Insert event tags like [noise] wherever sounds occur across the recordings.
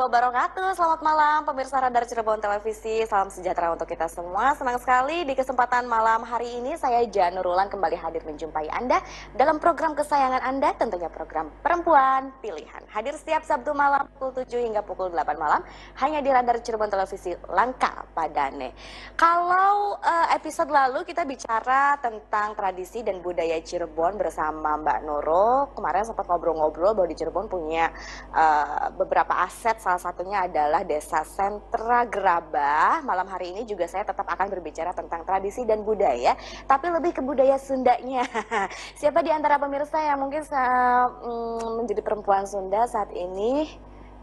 Wabarakatuh. Selamat malam pemirsa Radar Cirebon Televisi. Salam sejahtera untuk kita semua. Senang sekali di kesempatan malam hari ini saya Janurulan kembali hadir menjumpai Anda dalam program kesayangan Anda, tentunya program Perempuan Pilihan. Hadir setiap Sabtu malam pukul 7 hingga pukul 8 malam hanya di Radar Cirebon Televisi Langka Padane. Kalau uh, episode lalu kita bicara tentang tradisi dan budaya Cirebon bersama Mbak Noro. Kemarin sempat ngobrol-ngobrol bahwa di Cirebon punya uh, beberapa aset salah satunya adalah Desa Sentra Gerabah. Malam hari ini juga saya tetap akan berbicara tentang tradisi dan budaya, tapi lebih ke budaya Sundanya. [laughs] Siapa di antara pemirsa yang mungkin mm, menjadi perempuan Sunda saat ini?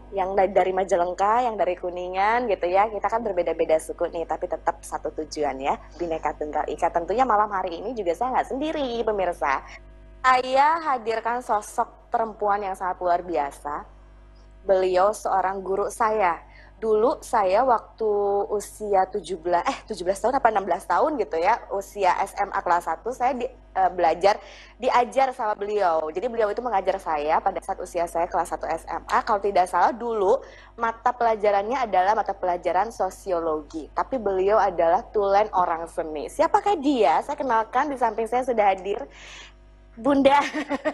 yang dari Majalengka, yang dari Kuningan gitu ya. Kita kan berbeda-beda suku nih, tapi tetap satu tujuan ya, Bineka Tunggal Ika. Tentunya malam hari ini juga saya nggak sendiri pemirsa. Saya hadirkan sosok perempuan yang sangat luar biasa, beliau seorang guru saya. Dulu saya waktu usia 17 eh 17 tahun apa 16 tahun gitu ya, usia SMA kelas 1 saya di, uh, belajar diajar sama beliau. Jadi beliau itu mengajar saya pada saat usia saya kelas 1 SMA. Kalau tidak salah dulu mata pelajarannya adalah mata pelajaran sosiologi. Tapi beliau adalah tulen orang seni. Siapakah dia? Saya kenalkan di samping saya sudah hadir Bunda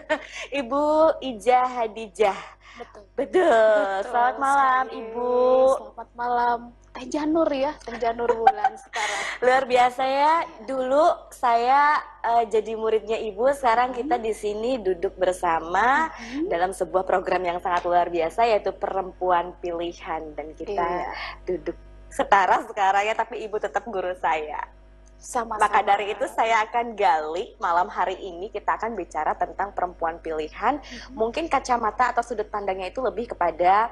[laughs] Ibu Ija Hadijah Betul. Betul. Betul. Selamat malam sekali. Ibu. Selamat malam. Teh Janur ya, Teh Janur bulan [laughs] sekarang. Luar biasa ya. Dulu saya uh, jadi muridnya Ibu, sekarang hmm. kita di sini duduk bersama hmm. dalam sebuah program yang sangat luar biasa yaitu perempuan pilihan dan kita iya. duduk setara sekarang ya, tapi Ibu tetap guru saya. Sama-sama. Maka dari itu saya akan gali malam hari ini kita akan bicara tentang perempuan pilihan. Hmm. Mungkin kacamata atau sudut pandangnya itu lebih kepada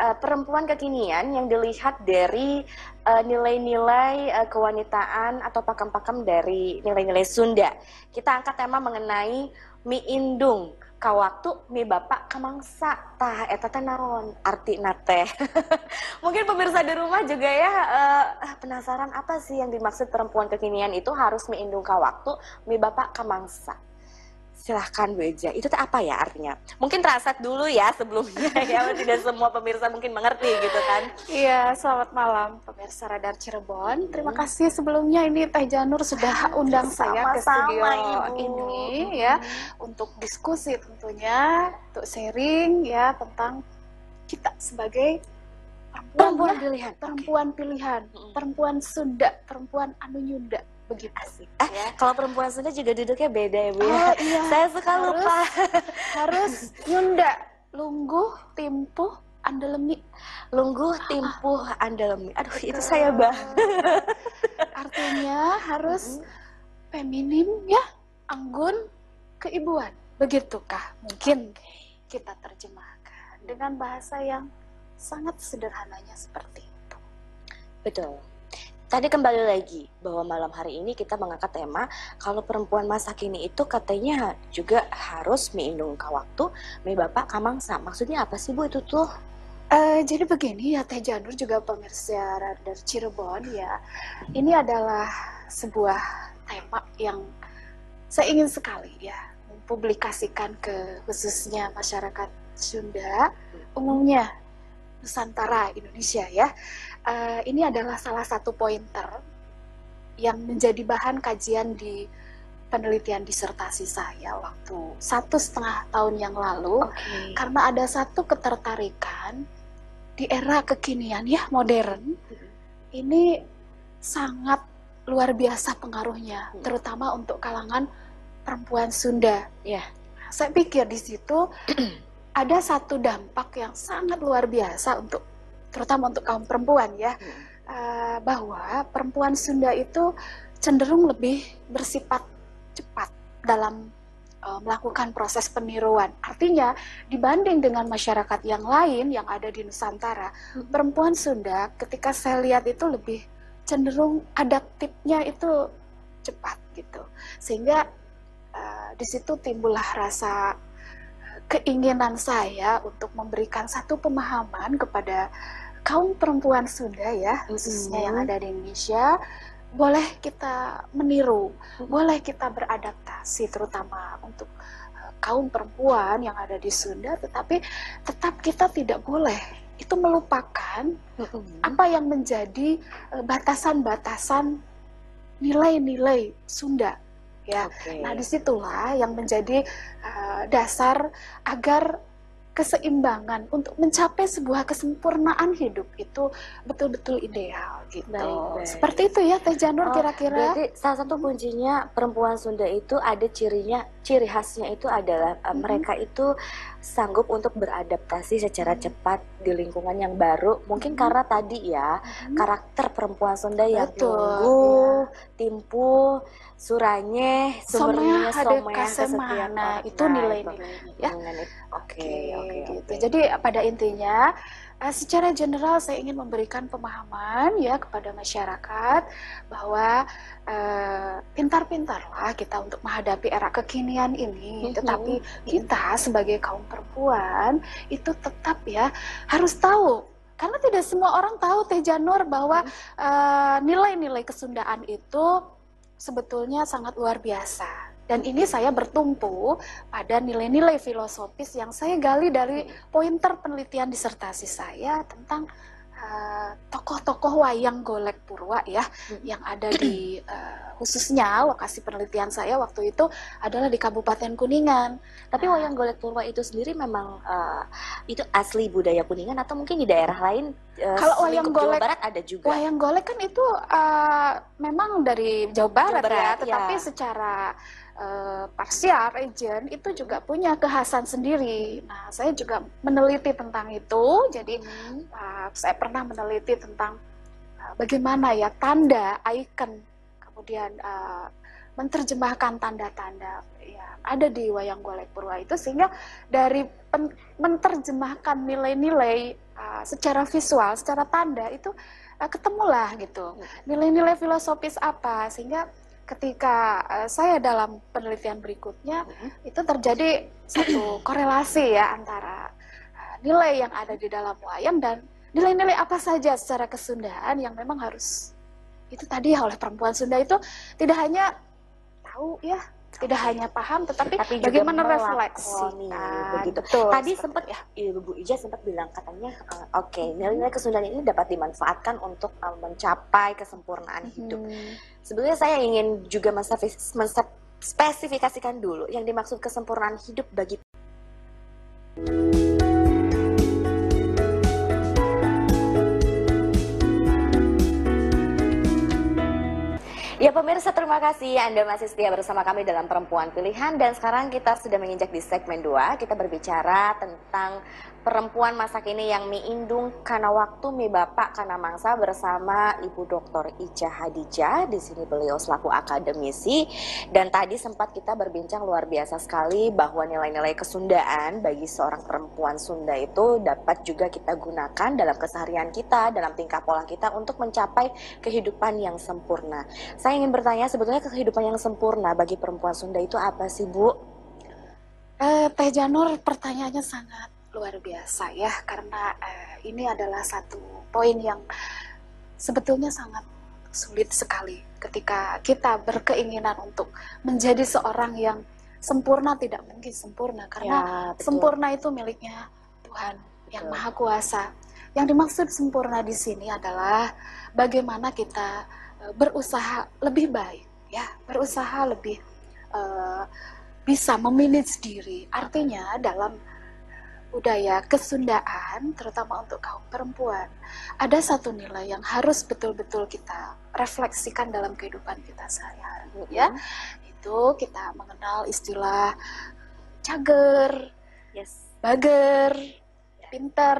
uh, perempuan kekinian yang dilihat dari eh, nilai-nilai uh, uh, kewanitaan atau pakam-pakam dari nilai-nilai Sunda. Kita angkat tema mengenai mi indung kawaktu mi bapak kamangsa tah eta teh naon? Arti nate. [laughs] Mungkin pemirsa di rumah juga ya uh, penasaran apa sih yang dimaksud perempuan kekinian itu? Harus mi indung kawaktu mi bapak kamangsa silahkan Bu Eja. Itu apa ya artinya? Mungkin translate dulu ya sebelumnya [laughs] ya, tidak semua pemirsa mungkin mengerti gitu kan. Iya, selamat malam pemirsa Radar Cirebon. Terima hmm. kasih sebelumnya ini Teh Janur sudah undang Sama saya ke studio Ibu. ini ya hmm. untuk diskusi tentunya, untuk sharing ya tentang kita sebagai perempuan, perempuan ya, pilihan, perempuan pilihan, hmm. perempuan Sunda, perempuan anu Yunda begitu asik eh, ya. Kalau perempuan Sunda juga duduknya beda ya Bu ya. Oh, iya. [laughs] Saya suka harus, lupa. harus nyunda, lungguh, timpuh, andelemi. Lungguh, timpuh, andelemi. Aduh, itu saya bah. [laughs] Artinya harus feminim ya, anggun, keibuan. Begitukah mungkin kita terjemahkan dengan bahasa yang sangat sederhananya seperti itu. Betul. Tadi kembali lagi bahwa malam hari ini kita mengangkat tema kalau perempuan masa kini itu katanya juga harus ka waktu, mi bapak kamangsa. Maksudnya apa sih Bu itu tuh? Uh, jadi begini ya Teh Janur juga pemirsa Radar Cirebon ya. Ini adalah sebuah tema yang saya ingin sekali ya mempublikasikan ke khususnya masyarakat Sunda umumnya Nusantara Indonesia ya uh, ini adalah salah satu pointer yang menjadi bahan kajian di penelitian disertasi saya waktu satu setengah tahun yang lalu okay. karena ada satu ketertarikan di era kekinian ya modern ini sangat luar biasa pengaruhnya hmm. terutama untuk kalangan perempuan Sunda ya saya pikir di situ [clears throat] ada satu dampak yang sangat luar biasa untuk terutama untuk kaum perempuan ya, hmm. uh, bahwa perempuan Sunda itu cenderung lebih bersifat cepat dalam uh, melakukan proses peniruan. Artinya dibanding dengan masyarakat yang lain yang ada di Nusantara, hmm. perempuan Sunda ketika saya lihat itu lebih cenderung adaptifnya itu cepat gitu, sehingga uh, di situ timbullah rasa keinginan saya untuk memberikan satu pemahaman kepada kaum perempuan Sunda ya khususnya mm yang ada di Indonesia boleh kita meniru, mm boleh kita beradaptasi terutama untuk uh, kaum perempuan yang ada di Sunda, tetapi tetap kita tidak boleh itu melupakan apa yang menjadi eh, batasan-batasan nilai-nilai Sunda ya. Oke. Nah di situlah yang menjadi uh, dasar agar keseimbangan untuk mencapai sebuah kesempurnaan hidup itu betul-betul ideal gitu. Baik, baik. Seperti itu ya Teh Oh, Janur kira-kira. Berarti salah satu kuncinya perempuan Sunda itu ada cirinya, ciri khasnya itu adalah uh, Mhm. mereka itu sanggup untuk beradaptasi secara cepat di lingkungan yang baru. Mungkin Mhm. karena tadi ya Mhm. karakter perempuan Sunda yang Betul, tunggu, timpu, suranye, sumbernya kasemana kesepian. itu Nah, nilai-nilainya ya. Oke, gitu. oke. Jadi pada intinya eh, secara general saya ingin memberikan pemahaman ya kepada masyarakat bahwa eh, pintar-pintarlah kita untuk menghadapi era kekinian ini. Mhm. Tetapi kita sebagai kaum perempuan itu tetap ya harus tahu karena tidak semua orang tahu Teh Janur bahwa eh, nilai-nilai kesundaan itu sebetulnya sangat luar biasa. Dan ini saya bertumpu pada nilai-nilai filosofis yang saya gali dari pointer penelitian disertasi saya tentang eh, tokoh-tokoh wayang golek purwa ya yang ada di eh, khususnya lokasi penelitian saya waktu itu adalah di Kabupaten Kuningan. Tapi wayang golek purwa itu sendiri memang uh, itu asli budaya Kuningan atau mungkin di daerah lain uh, Kalau wayang selingkup Jawa golek- Barat ada juga. Wayang golek kan itu eh, memang dari Jawa Barat, Jawa Barat, ya, tetapi ya. secara eh, parsial region itu juga punya kekhasan sendiri. Nah, saya juga meneliti tentang itu. Jadi Hmm. uh, saya pernah meneliti tentang uh, bagaimana ya tanda, icon, kemudian uh, menerjemahkan tanda-tanda yang ada di wayang golek purwa itu sehingga dari pen- menerjemahkan nilai-nilai uh, secara visual, secara tanda itu uh, ketemulah gitu nilai-nilai filosofis apa sehingga ketika uh, saya dalam penelitian berikutnya Mhm. itu terjadi satu [clears throat] korelasi ya antara uh, nilai yang ada di dalam wayang dan nilai-nilai apa saja secara kesundaan yang memang harus itu tadi ya oleh perempuan Sunda itu tidak hanya tahu ya tidak hanya paham tetapi, Tapi bagaimana melakoni, refleksikan begitu. betul Tadi sempat ya Ibu Ija sempat bilang katanya uh, oke nilai-nilai kesundaan ini dapat dimanfaatkan untuk uh, mencapai kesempurnaan hidup. Mhm. Sebenarnya saya ingin juga menspesif- menspesifikasikan dulu yang dimaksud kesempurnaan hidup bagi Ya pemirsa terima kasih. Anda masih setia bersama kami dalam Perempuan Pilihan. Dan sekarang kita sudah menginjak di segmen 2 kita berbicara tentang perempuan masa kini yang mie indung karena waktu mie bapak karena mangsa bersama Ibu Dr. Ica Hadijah di sini beliau selaku akademisi dan tadi sempat kita berbincang luar biasa sekali bahwa nilai-nilai kesundaan bagi seorang perempuan Sunda itu dapat juga kita gunakan dalam keseharian kita dalam tingkah pola kita untuk mencapai kehidupan yang sempurna. Saya ingin bertanya sebetulnya kehidupan yang sempurna bagi perempuan Sunda itu apa sih Bu? Eh, Teh Janur pertanyaannya sangat luar biasa ya karena eh, ini adalah satu poin yang sebetulnya sangat sulit sekali ketika kita berkeinginan untuk menjadi seorang yang sempurna tidak mungkin sempurna karena Ya, betul. sempurna itu miliknya Tuhan yang Betul. Maha Kuasa. Yang dimaksud sempurna di sini adalah bagaimana kita eh, berusaha lebih baik ya, berusaha lebih eh, bisa memanage diri. Artinya dalam budaya kesundaan, terutama untuk kaum perempuan, ada satu nilai yang harus betul-betul kita refleksikan dalam kehidupan kita sehari-hari. Ya, itu kita mengenal istilah cager, Yes. bager, pinter,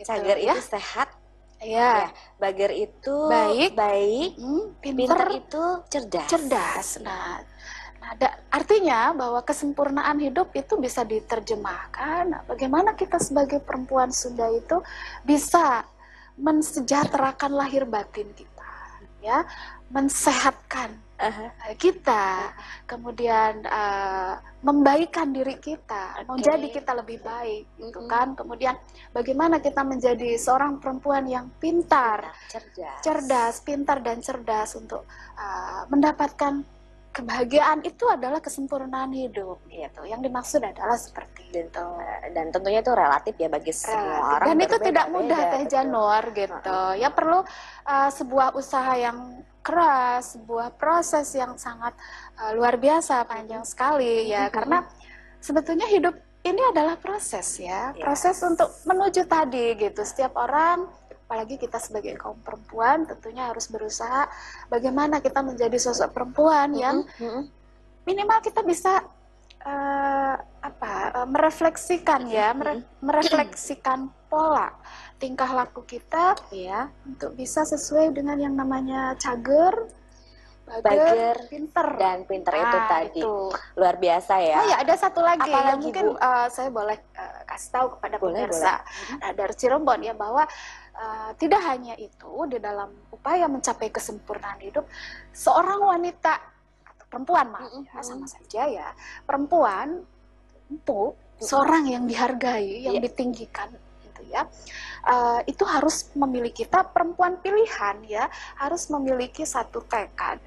gitu Cager ya. itu sehat, Ya, bager itu Baik. baik, Hmm, pinter pinter, itu cerdas. cerdas. Nah, ada- artinya bahwa kesempurnaan hidup itu bisa diterjemahkan. Bagaimana kita sebagai perempuan Sunda itu bisa mensejahterakan lahir batin kita, ya, mensehatkan eh, kita, kemudian eh, membaikkan diri kita, Oke. menjadi kita lebih baik, gitu Mm-mm. kan? Kemudian bagaimana kita menjadi seorang perempuan yang pintar, cerdas. cerdas, pintar dan cerdas untuk uh, mendapatkan kebahagiaan itu adalah kesempurnaan hidup gitu. Yang dimaksud adalah seperti dan, itu. dan tentunya itu relatif ya bagi semua Relatif. orang Dan itu tidak mudah Teh. Janur gitu. Ya perlu uh, sebuah usaha yang keras, sebuah proses yang sangat uh, luar biasa, panjang sekali ya. Mhm. Karena sebetulnya hidup ini adalah proses ya, Yes. proses untuk menuju tadi gitu. Setiap orang apalagi kita sebagai kaum perempuan tentunya harus berusaha bagaimana kita menjadi sosok perempuan yang minimal kita bisa eh, apa eh, merefleksikan ya mere- merefleksikan pola tingkah laku kita Iya, untuk bisa sesuai dengan yang namanya cager, bager, pinter. dan pinter itu Nah, tadi. itu. luar biasa ya. Oh ya ada satu lagi. Apa yang mungkin Bu? eh, saya boleh eh, kasih tahu kepada Boleh, pemirsa eh, dari Cirebon ya bahwa eh, tidak hanya itu di dalam upaya mencapai kesempurnaan hidup seorang wanita atau perempuan maaf ya, Mm-mm. sama saja ya perempuan itu seorang yang dihargai yang Iya. ditinggikan gitu ya eh, itu harus memiliki kita perempuan pilihan ya harus memiliki satu tekad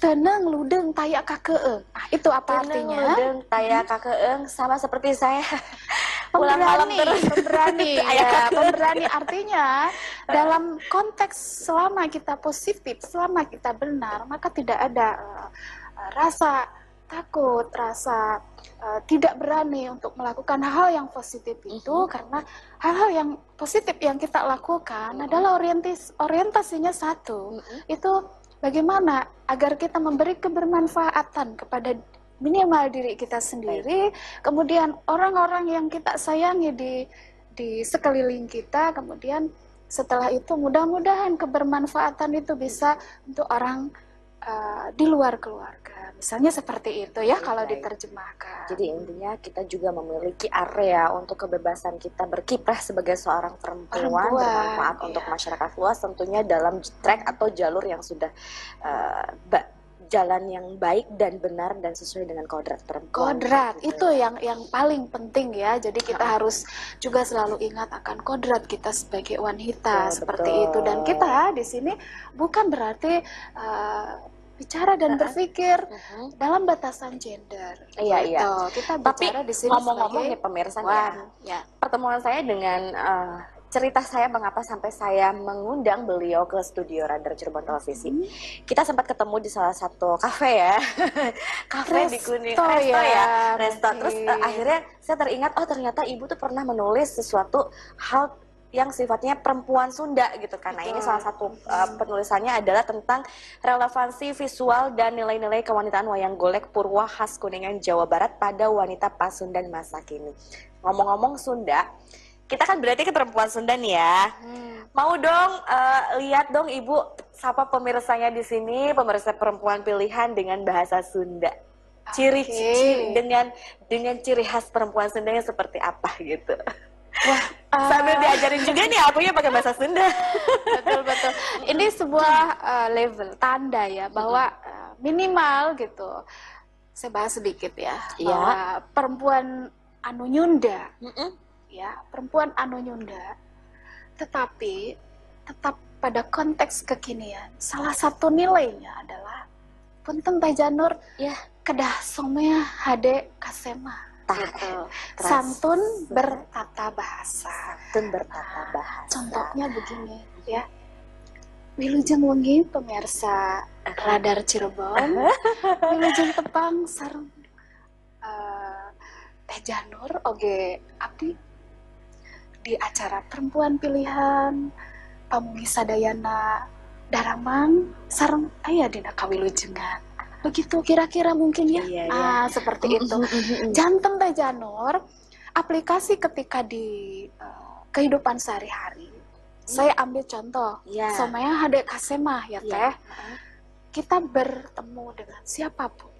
tenang ludeng tayak kakeeng nah itu apa Tenang, artinya ludeng, taya kakeeng sama seperti saya. [laughs] Pulang malam terus. pemberani, [laughs] ya, pemberani [laughs] artinya dalam konteks selama kita positif, selama kita benar, maka tidak ada eh, rasa takut, rasa eh, tidak berani untuk melakukan hal yang positif itu Mhm. karena hal-hal yang positif yang kita lakukan Mhm. adalah orientis orientasinya satu, Mm-mm. itu bagaimana agar kita memberi kebermanfaatan kepada minimal diri kita sendiri, kemudian orang-orang yang kita sayangi di di sekeliling kita, kemudian setelah itu mudah-mudahan kebermanfaatan itu bisa untuk orang uh, di luar keluarga, misalnya seperti itu ya Baik, kalau baik. diterjemahkan. Jadi intinya kita juga memiliki area untuk kebebasan kita berkiprah sebagai seorang perempuan, Perempuan, bermanfaat iya. untuk masyarakat luas tentunya dalam track atau jalur yang sudah eh, ba- jalan yang baik dan benar dan sesuai dengan kodrat perempuan. Kodrat gitu itu ya. yang yang paling penting ya. Jadi kita Ha-ha. harus juga selalu ingat akan kodrat kita sebagai wanita Betul, seperti betul. itu. Dan kita di sini bukan berarti uh, bicara dan Ha-ha. berpikir Mhm. dalam batasan gender. Iya, iya. Gitu. Kita Tapi bicara di sini ngomong-ngomong sebagai nih pemirsa ya. Ya. pertemuan saya dengan eh, cerita saya mengapa sampai saya mengundang beliau ke studio Radar Cirebon Televisi. Hmm. Kita sempat ketemu di salah satu kafe ya, [laughs] kafe di Kuning, Resto resto ya, ya, resto. Terus eh, mungkin. akhirnya saya teringat, oh ternyata ibu tuh pernah menulis sesuatu hal yang sifatnya perempuan Sunda gitu kan. Nah ini salah satu uh, penulisannya adalah tentang relevansi visual dan nilai-nilai kewanitaan wayang golek Purwa khas Kuningan Jawa Barat pada wanita Pasundan masa kini. Ngomong-ngomong Sunda, kita kan berarti ke perempuan Sunda nih ya. Hmm. Mau dong eh, lihat dong Ibu sapa pemirsanya di sini, pemirsa perempuan pilihan dengan bahasa Sunda. Ciri Oke. ciri dengan dengan ciri khas perempuan Sunda yang seperti apa gitu. Wah, [laughs] Sambil ah, diajarin juga nih akunya pakai bahasa Sunda. betul betul. Ini sebuah uh, level tanda ya bahwa uh, minimal gitu. Saya bahas sedikit ya Iya. bahwa perempuan anu nyunda Mm-mm. Ya perempuan anu nyunda tetapi tetap pada konteks kekinian salah satu nilainya adalah punten Teh Janur Ya. kedah somea hade kasema keras. santun bertata bahasa Santun bertata bahasa. contohnya begini ya Wilujeng wengi pemirsa Radar Cirebon [laughs] Wilujeng tepang sareng eh, Teh Janur oge abdi di acara perempuan pilihan Pamugi Sadayana Daramang sareng aya dina kawilujengan. Begitu kira-kira mungkin ya? Iya, iya. ah seperti itu. janten Teh Janur aplikasi ketika di eh, kehidupan sehari-hari. Saya ambil contoh. Ya. somaya hade kasemah ya Ya. teh. Kita bertemu dengan siapa pun.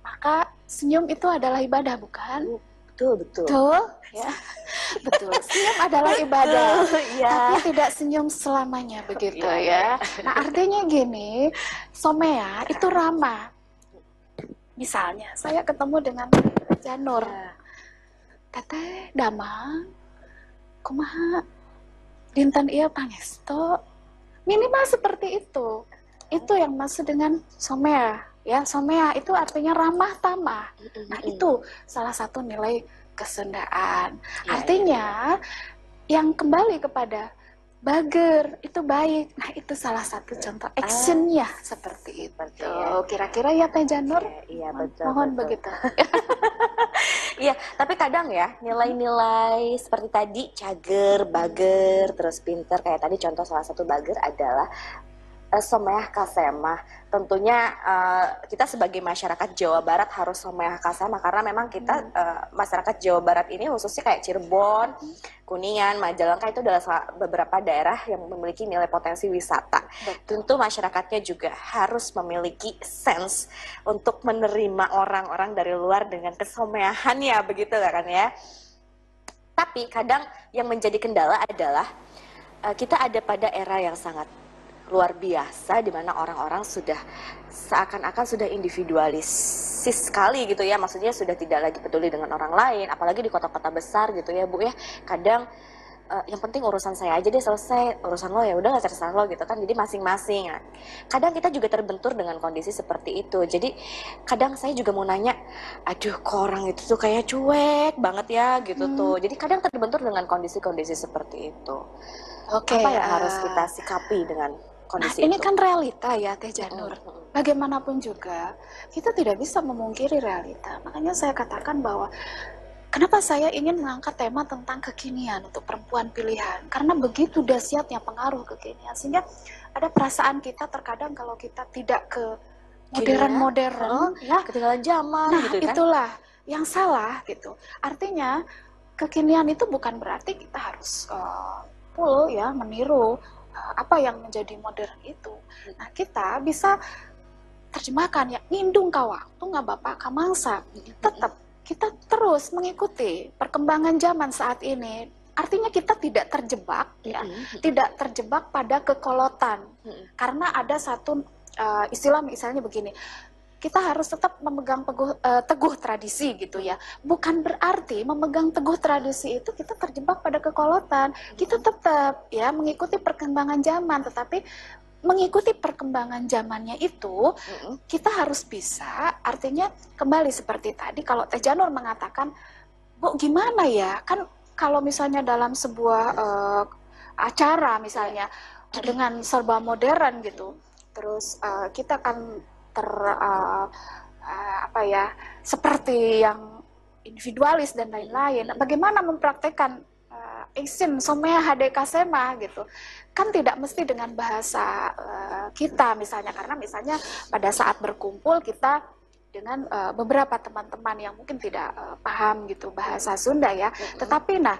Maka senyum itu adalah ibadah bukan Betul, betul. betul ya [laughs] betul senyum adalah ibadah ya. tapi tidak senyum selamanya begitu Iya, ya. Nah artinya gini, somea itu ramah. Misalnya saya ketemu dengan Janur, Ya. teteh damang, kumaha, dinten iya pangesto, minimal seperti itu. Itu yang maksud dengan somea, Ya, somea itu artinya ramah tamah. Nah, itu salah satu nilai kesundaan. Ya, Artinya yang kembali kepada bager itu baik. Nah, itu salah satu contoh actionnya seperti itu. Seperti ya. Kira-kira ya Teh Janur? Iya, betul. Mohon betul. begitu. [laughs] Iya, tapi kadang ya nilai-nilai seperti tadi cager, bager, terus pinter kayak tadi contoh salah satu bager adalah eh, someah kasemah. Tentunya eh, kita sebagai masyarakat Jawa Barat harus someah kasemah karena memang kita eh, masyarakat Jawa Barat ini khususnya kayak Cirebon, Kuningan, Majalengka itu adalah beberapa daerah yang memiliki nilai potensi wisata. Tentu masyarakatnya juga harus memiliki sense untuk menerima orang-orang dari luar dengan kesomeahannya begitu kan ya. Tapi kadang yang menjadi kendala adalah kita ada pada era yang sangat luar biasa di mana orang-orang sudah seakan-akan sudah individualisis sekali gitu ya. Maksudnya sudah tidak lagi peduli dengan orang lain apalagi di kota-kota besar gitu ya Bu ya. Kadang eh, yang penting urusan saya aja deh selesai urusan lo ya udah nggak terserah lo gitu kan. Jadi masing-masing. Nah, kadang kita juga terbentur dengan kondisi seperti itu. Jadi kadang saya juga mau nanya aduh kok orang itu tuh kayak cuek banget ya gitu Hmm. tuh. Jadi kadang terbentur dengan kondisi-kondisi seperti itu. Oke. apa yang harus eh, kita sikapi dengan Nah, kondisi ini itu kan realita ya Teh Janur. Mm, Bagaimanapun juga, kita tidak bisa memungkiri realita. Makanya saya katakan bahwa kenapa saya ingin mengangkat tema tentang kekinian untuk perempuan pilihan. Karena begitu dahsyatnya pengaruh kekinian. Sehingga ada perasaan kita terkadang kalau kita tidak ke modern-modern, ya, ketinggalan zaman Nah, gitu kan itulah yang salah gitu. Artinya kekinian itu bukan berarti kita harus eh, full ya meniru apa yang menjadi modern itu. Nah, kita bisa terjemahkan ya ngindung ka waktu nggak bapak kamangsa. Tetap kita terus mengikuti perkembangan zaman saat ini. Artinya kita tidak terjebak ya, Mm, tidak terjebak pada kekolotan karena ada satu uh, istilah misalnya begini kita harus tetap memegang teguh, uh, teguh tradisi gitu ya. Bukan berarti memegang teguh tradisi itu kita terjebak pada kekolotan. Kita tetap ya mengikuti perkembangan zaman tetapi mengikuti perkembangan zamannya itu kita harus bisa artinya kembali seperti tadi kalau Teh Janur mengatakan Bu gimana ya? Kan kalau misalnya dalam sebuah eh, acara misalnya eh, dengan serba modern gitu terus eh, kita kan ter eh, eh, apa ya seperti yang individualis dan lain-lain. Bagaimana mempraktekkan eh, Action, somea HDK Sema gitu. Kan tidak mesti dengan bahasa eh, kita misalnya. Karena misalnya pada saat berkumpul kita dengan eh, beberapa teman-teman yang mungkin tidak eh, paham gitu bahasa Sunda ya. Tetapi nah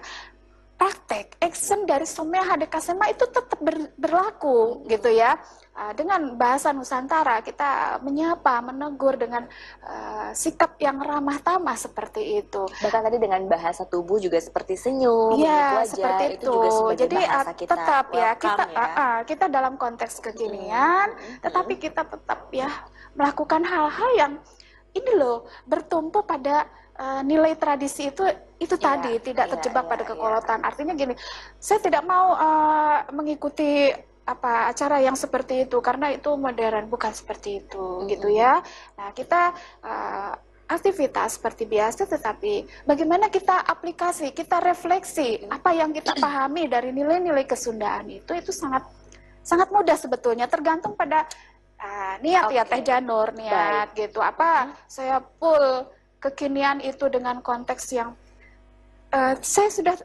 praktek action dari Somea HDK Sema itu tetap ber- berlaku gitu ya Uh, dengan bahasa Nusantara kita menyapa menegur dengan uh, sikap yang ramah tamah seperti itu bahkan tadi dengan bahasa tubuh juga seperti senyum menyentuh wajah, seperti itu. juga sebagai Jadi bahasa uh, kita tetap ya kita ya. uh, uh, kita dalam konteks kekinian, Mm, mm, tetapi kita tetap ya melakukan hal-hal yang ini loh bertumpu pada uh, nilai tradisi itu itu Iya, tadi tidak iya, terjebak iya, pada iya. kekolotan. Artinya gini, saya tidak mau uh, mengikuti apa acara yang seperti itu karena itu modern bukan seperti itu Mm, gitu mm, ya. Nah kita uh, aktivitas seperti biasa tetapi bagaimana kita aplikasi, kita refleksi apa yang kita pahami dari nilai-nilai kesundaan itu itu sangat sangat mudah sebetulnya tergantung pada ah, niat ya Oke. Teh Janur niat gitu. Apa saya full kekinian itu dengan konteks yang eh, saya sudah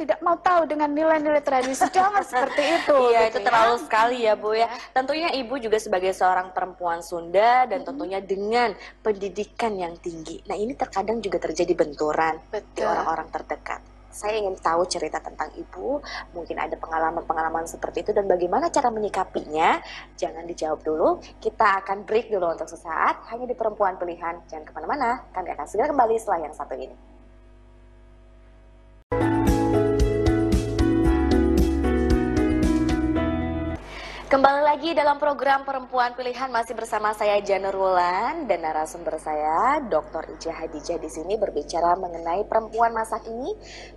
tidak mau tahu dengan nilai-nilai tradisi jangan seperti itu. Iya, gitu itu ya. terlalu sekali ya, Bu ya. Tentunya Ibu juga sebagai seorang perempuan Sunda dan tentunya dengan pendidikan yang tinggi. Nah, ini terkadang juga terjadi benturan di Betul. orang-orang terdekat. Saya ingin tahu cerita tentang Ibu, mungkin ada pengalaman-pengalaman seperti itu dan bagaimana cara menyikapinya. Jangan dijawab dulu, kita akan break dulu untuk sesaat, hanya di Perempuan Pilihan. Jangan ke mana-mana, kami akan segera kembali setelah yang satu ini. Kembali lagi dalam program Perempuan Pilihan masih bersama saya Janur Wulan dan narasumber saya Dr. Ija Hadijah di sini berbicara mengenai perempuan masa kini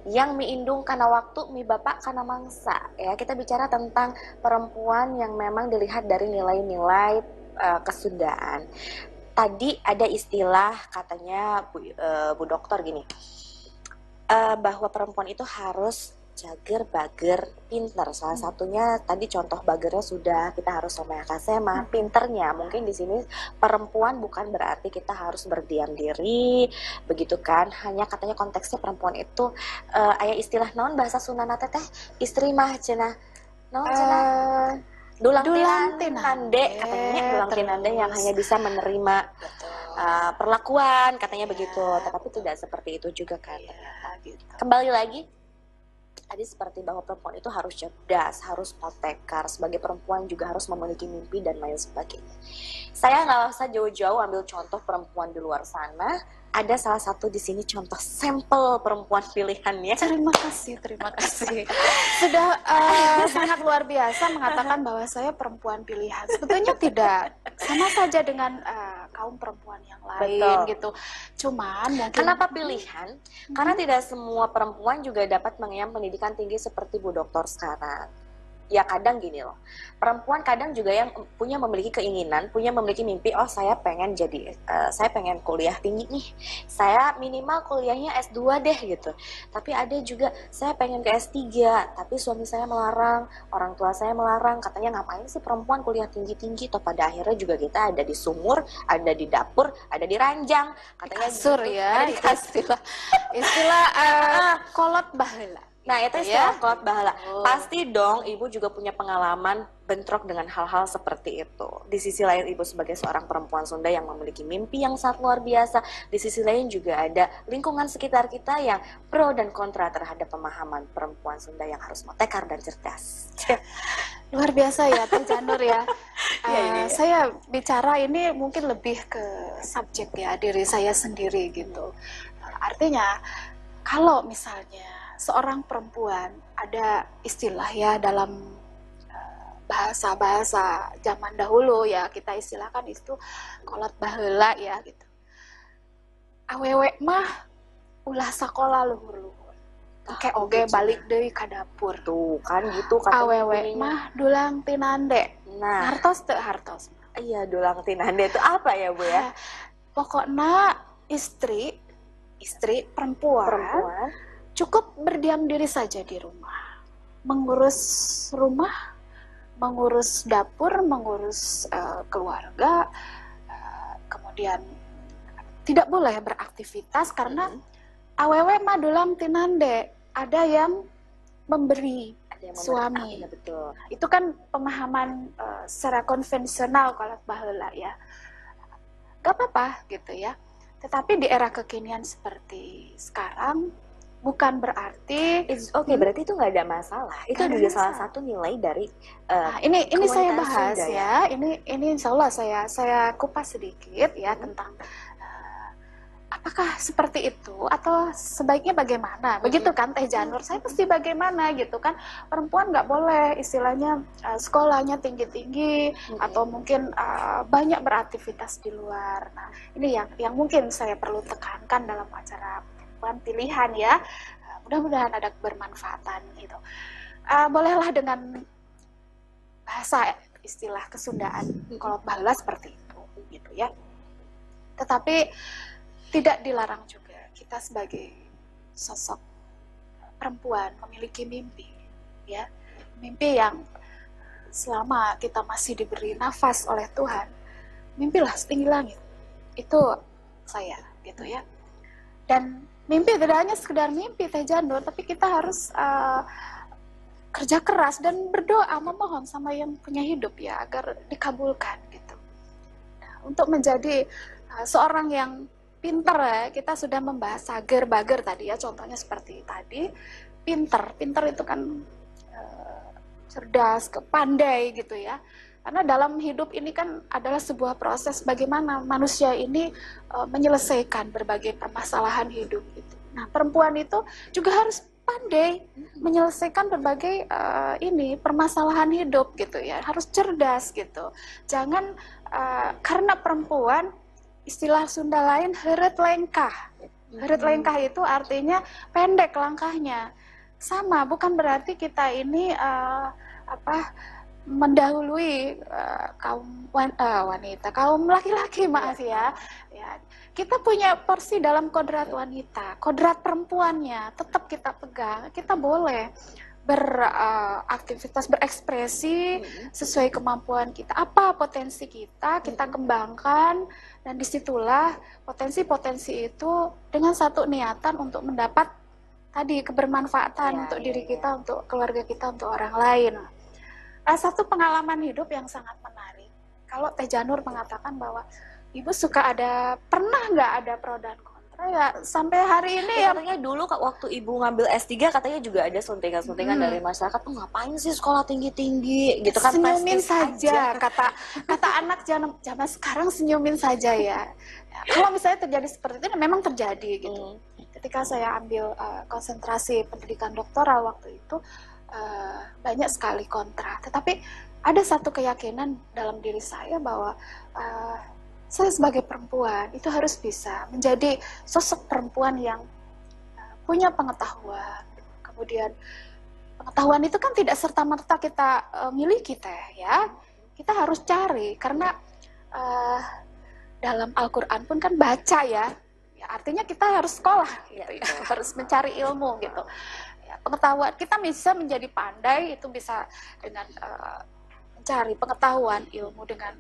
yang miindung karena waktu, mi bapak karena mangsa. Ya, kita bicara tentang perempuan yang memang dilihat dari nilai-nilai eh, kesundaan. tadi ada istilah katanya Bu, uh, Bu Dokter gini, uh, bahwa perempuan itu harus jager, bager, pinter. Salah hmm. satunya tadi contoh bagernya sudah kita harus sama kasema. Hmm. Pinternya mungkin di sini perempuan bukan berarti kita harus berdiam diri, begitu kan? Hanya katanya konteksnya perempuan itu uh, ayah istilah non bahasa Sunana teteh istri mah cina non cina uh, dulang, dulang tinande katanya dulang tinande yang hanya bisa menerima uh, perlakuan katanya ya. begitu, tetapi tidak seperti itu juga kan. Ya, gitu. Kembali lagi tadi seperti bahwa perempuan itu harus cerdas, harus potekar, sebagai perempuan juga harus memiliki mimpi dan lain sebagainya. Saya nggak usah jauh-jauh ambil contoh perempuan di luar sana, ada salah satu di sini contoh sampel perempuan pilihannya. Terima kasih, terima kasih. [laughs] Sudah uh, sangat luar biasa mengatakan bahwa saya perempuan pilihan. Sebetulnya tidak sama saja dengan uh, kaum perempuan yang lain Betul. gitu. Cuman mungkin kenapa pilihan? Hmm. Karena tidak semua perempuan juga dapat mengenyam pendidikan tinggi seperti Bu Dokter sekarang ya kadang gini loh. Perempuan kadang juga yang punya memiliki keinginan punya memiliki mimpi oh saya pengen jadi uh, saya pengen kuliah tinggi nih. Saya minimal kuliahnya S2 deh gitu. Tapi ada juga saya pengen ke S3 tapi suami saya melarang orang tua saya melarang. Katanya ngapain sih perempuan kuliah tinggi-tinggi? Toh pada akhirnya juga kita ada di sumur ada di dapur ada di ranjang. Katanya kasur gitu. ya ada di istilah istilah uh, [laughs] kolot bahula Nah, itu istilah ya? bahala. Oh. Pasti dong ibu juga punya pengalaman bentrok dengan hal-hal seperti itu. Di sisi lain ibu sebagai seorang perempuan Sunda yang memiliki mimpi yang sangat luar biasa. Di sisi lain juga ada lingkungan sekitar kita yang pro dan kontra terhadap pemahaman perempuan Sunda yang harus motekar dan cerdas. [laughs] luar biasa ya Teh Janur ya. uh, ya, ya. Saya bicara ini mungkin lebih ke subjek ya diri saya sendiri gitu. Artinya kalau misalnya seorang perempuan ada istilah ya dalam eh, bahasa-bahasa zaman dahulu ya kita istilahkan itu kolot bahela ya gitu. Awewe mah ulah sekolah luhur-luhur. Oke ah, oke balik deh ke dapur. Tuh kan gitu kata Awewe mah dulang tinande. Nah, hartos tuh hartos. Iya dulang tinande itu apa ya Bu ya? Pokoknya istri istri perempuan, perempuan cukup berdiam diri saja di rumah, mengurus rumah, mengurus dapur, mengurus uh, keluarga, uh, kemudian tidak boleh beraktivitas karena mm-hmm. awewe madulam tinande ada yang memberi yang suami. Ah, betul. Itu kan pemahaman uh, secara konvensional kalau bahula ya. Gak apa-apa gitu ya. Tetapi di era kekinian seperti sekarang bukan berarti oke okay, hmm. berarti itu nggak ada masalah itu juga salah satu nilai dari uh, nah, ini ini saya bahas ya. ya ini ini insya Allah saya saya kupas sedikit ya hmm. tentang uh, apakah seperti itu atau sebaiknya bagaimana hmm. begitu kan Teh Janur saya pasti bagaimana gitu kan perempuan nggak boleh istilahnya uh, sekolahnya tinggi tinggi hmm. atau mungkin uh, banyak beraktivitas di luar nah ini yang yang mungkin saya perlu tekankan dalam acara perempuan pilihan ya. Mudah-mudahan ada bermanfaatan gitu. Uh, bolehlah dengan bahasa istilah kesundaan kalau bahula seperti itu gitu ya. Tetapi tidak dilarang juga kita sebagai sosok perempuan memiliki mimpi ya. Mimpi yang selama kita masih diberi nafas oleh Tuhan mimpilah setinggi langit. Itu saya gitu ya. Dan mimpi tidak hanya sekedar mimpi Teh Janur, tapi kita harus uh, kerja keras dan berdoa memohon sama yang punya hidup ya agar dikabulkan gitu. Untuk menjadi uh, seorang yang pinter ya, kita sudah membahas sager bager tadi ya, contohnya seperti tadi, pinter, pinter itu kan uh, cerdas, pandai gitu ya. Karena dalam hidup ini kan adalah sebuah proses bagaimana manusia ini uh, menyelesaikan berbagai permasalahan hidup. Gitu. Nah, perempuan itu juga harus pandai menyelesaikan berbagai uh, ini permasalahan hidup gitu ya. Harus cerdas gitu. Jangan uh, karena perempuan istilah Sunda lain heret lengkah. Heret lengkah itu artinya pendek langkahnya. Sama, bukan berarti kita ini uh, apa mendahului uh, kaum wan, uh, wanita, kaum laki-laki maaf ya. ya. Kita punya porsi dalam kodrat wanita, kodrat perempuannya tetap kita pegang. Kita boleh beraktivitas, uh, berekspresi sesuai kemampuan kita. Apa potensi kita, kita kembangkan dan di situlah potensi-potensi itu dengan satu niatan untuk mendapat tadi kebermanfaatan ya, untuk ya, diri ya. kita, untuk keluarga kita, untuk orang lain uh, satu pengalaman hidup yang sangat menarik. Kalau Teh Janur mengatakan bahwa ibu suka ada pernah nggak ada pro dan kontra ya sampai hari ini ya, katanya dulu waktu ibu ngambil S3 katanya juga ada suntikan-suntikan hmm. dari masyarakat tuh ngapain sih sekolah tinggi-tinggi gitu kan senyumin saja aja. kata kata anak zaman zaman sekarang senyumin saja ya. ya kalau misalnya terjadi seperti itu memang terjadi gitu hmm. ketika saya ambil uh, konsentrasi pendidikan doktoral waktu itu uh, banyak sekali kontra. Tetapi ada satu keyakinan dalam diri saya bahwa uh, saya sebagai perempuan itu harus bisa menjadi sosok perempuan yang uh, punya pengetahuan. Kemudian pengetahuan itu kan tidak serta merta kita uh, miliki teh ya. Kita harus cari karena uh, dalam Al-Quran pun kan baca ya. ya artinya kita harus sekolah gitu ya, [laughs] harus mencari ilmu gitu pengetahuan. Kita bisa menjadi pandai itu bisa dengan uh, mencari pengetahuan ilmu dengan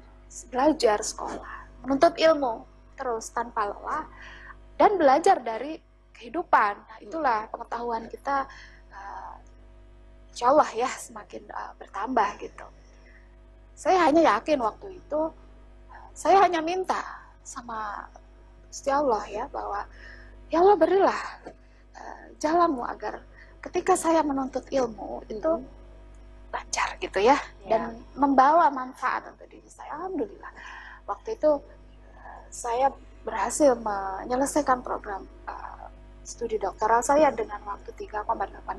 belajar sekolah menuntut ilmu terus tanpa lelah dan belajar dari kehidupan. Nah itulah pengetahuan kita uh, insya Allah ya semakin uh, bertambah gitu. Saya hanya yakin waktu itu saya hanya minta sama Gusti Allah ya bahwa ya Allah berilah uh, jalanmu agar ketika saya menuntut ilmu itu lancar gitu ya, ya dan membawa manfaat untuk diri saya alhamdulillah waktu itu saya berhasil menyelesaikan program uh, studi doktoral saya dengan waktu 3,8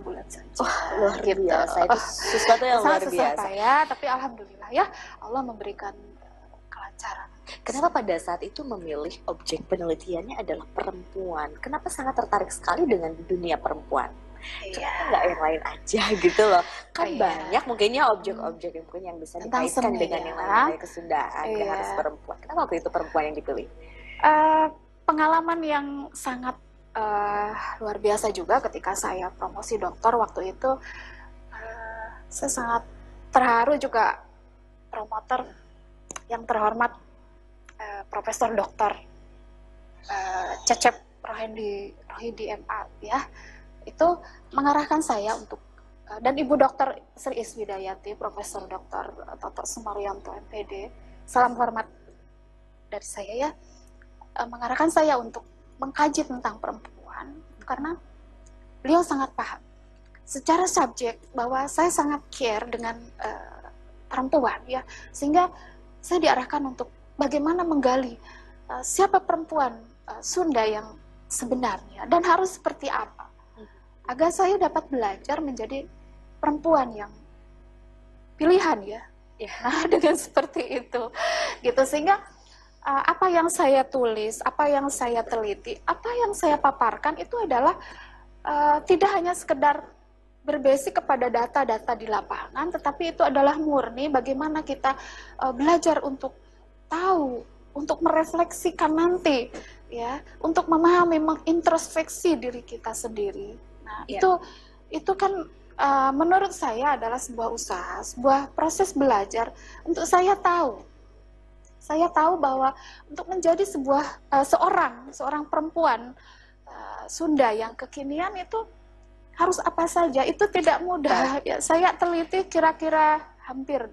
bulan saja. Oh, luar gitu. biasa. Itu [laughs] sesuatu yang luar biasa. ya, tapi alhamdulillah ya Allah memberikan uh, kelancaran. Kenapa pada saat itu memilih objek penelitiannya adalah perempuan? Kenapa sangat tertarik sekali dengan dunia perempuan? Iya. nggak yang lain aja [laughs] gitu loh kan iya. banyak mungkinnya objek-objek yang mungkin yang bisa Tentang dikaitkan seni, dengan ya. yang namanya kesundaan iya. harus perempuan kenapa waktu itu perempuan yang dipilih uh, pengalaman yang sangat uh, luar biasa juga ketika saya promosi dokter waktu itu uh, saya sangat terharu juga promotor yang terhormat uh, Profesor Dokter uh, Cecep Rohindi Rohindi MA ya itu mengarahkan saya untuk eh, dan Ibu Dokter Sri Iswidayati, Profesor Dokter Toto Sumaryanto MPD, salam hormat dari saya ya, eh, mengarahkan saya untuk mengkaji tentang perempuan karena beliau sangat paham secara subjek bahwa saya sangat care dengan uh, perempuan ya sehingga saya diarahkan untuk bagaimana menggali uh, siapa perempuan uh, Sunda yang sebenarnya dan harus seperti apa agar saya dapat belajar menjadi perempuan yang pilihan ya. Ya, [laughs] nah, dengan seperti itu, gitu. Sehingga uh, apa yang saya tulis, apa yang saya teliti, apa yang saya paparkan itu adalah uh, tidak hanya sekedar berbasic kepada data-data di lapangan, tetapi itu adalah murni bagaimana kita uh, belajar untuk tahu, untuk merefleksikan nanti, ya, untuk memahami, mengintrospeksi diri kita sendiri Nah, ya. itu itu kan uh, menurut saya adalah sebuah usaha, sebuah proses belajar untuk saya tahu. Saya tahu bahwa untuk menjadi sebuah uh, seorang seorang perempuan uh, Sunda yang kekinian itu harus apa saja itu tidak mudah. Ya, saya teliti kira-kira hampir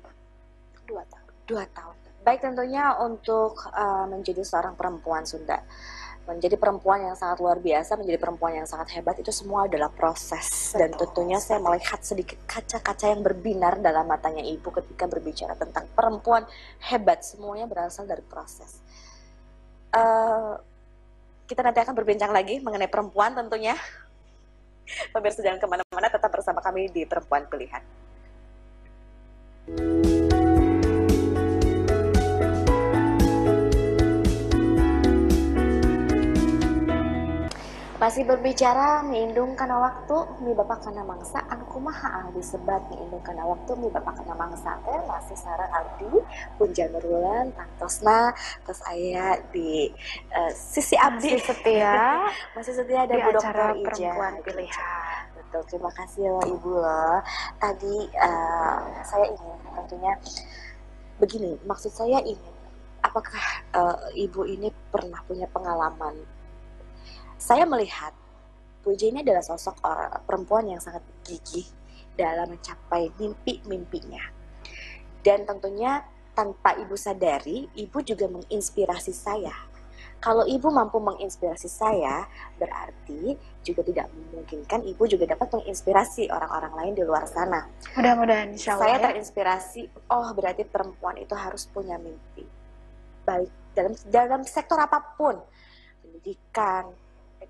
dua tahun. Dua tahun. Baik tentunya untuk uh, menjadi seorang perempuan Sunda menjadi perempuan yang sangat luar biasa, menjadi perempuan yang sangat hebat itu semua adalah proses. Dan tentunya saya melihat sedikit kaca-kaca yang berbinar dalam matanya ibu ketika berbicara tentang perempuan hebat. Semuanya berasal dari proses. Uh, kita nanti akan berbincang lagi mengenai perempuan tentunya. Pemirsa jangan ke mana-mana, tetap bersama kami di Perempuan Pilihan. Masih berbicara miindung karena waktu, mi bapak karena mangsa, anu kumaha ah disebat miindung karena waktu, mi bapak karena mangsa. Teh masih sarang abdi, punja nurulan, tantosna, terus ayah di uh, sisi abdi. Masih setia. [laughs] masih setia ada Bu acara Dokter Ija. perempuan pilihan. Betul, terima kasih loh Ibu loh. Tadi uh, saya ingin tentunya begini, maksud saya ingin, apakah uh, Ibu ini pernah punya pengalaman saya melihat Bu J ini adalah sosok orang perempuan yang sangat gigih dalam mencapai mimpi-mimpinya. Dan tentunya tanpa ibu sadari, ibu juga menginspirasi saya. Kalau ibu mampu menginspirasi saya, berarti juga tidak memungkinkan ibu juga dapat menginspirasi orang-orang lain di luar sana. Mudah-mudahan insya Allah Saya ya. terinspirasi, oh berarti perempuan itu harus punya mimpi. Baik dalam dalam sektor apa pun, pendidikan,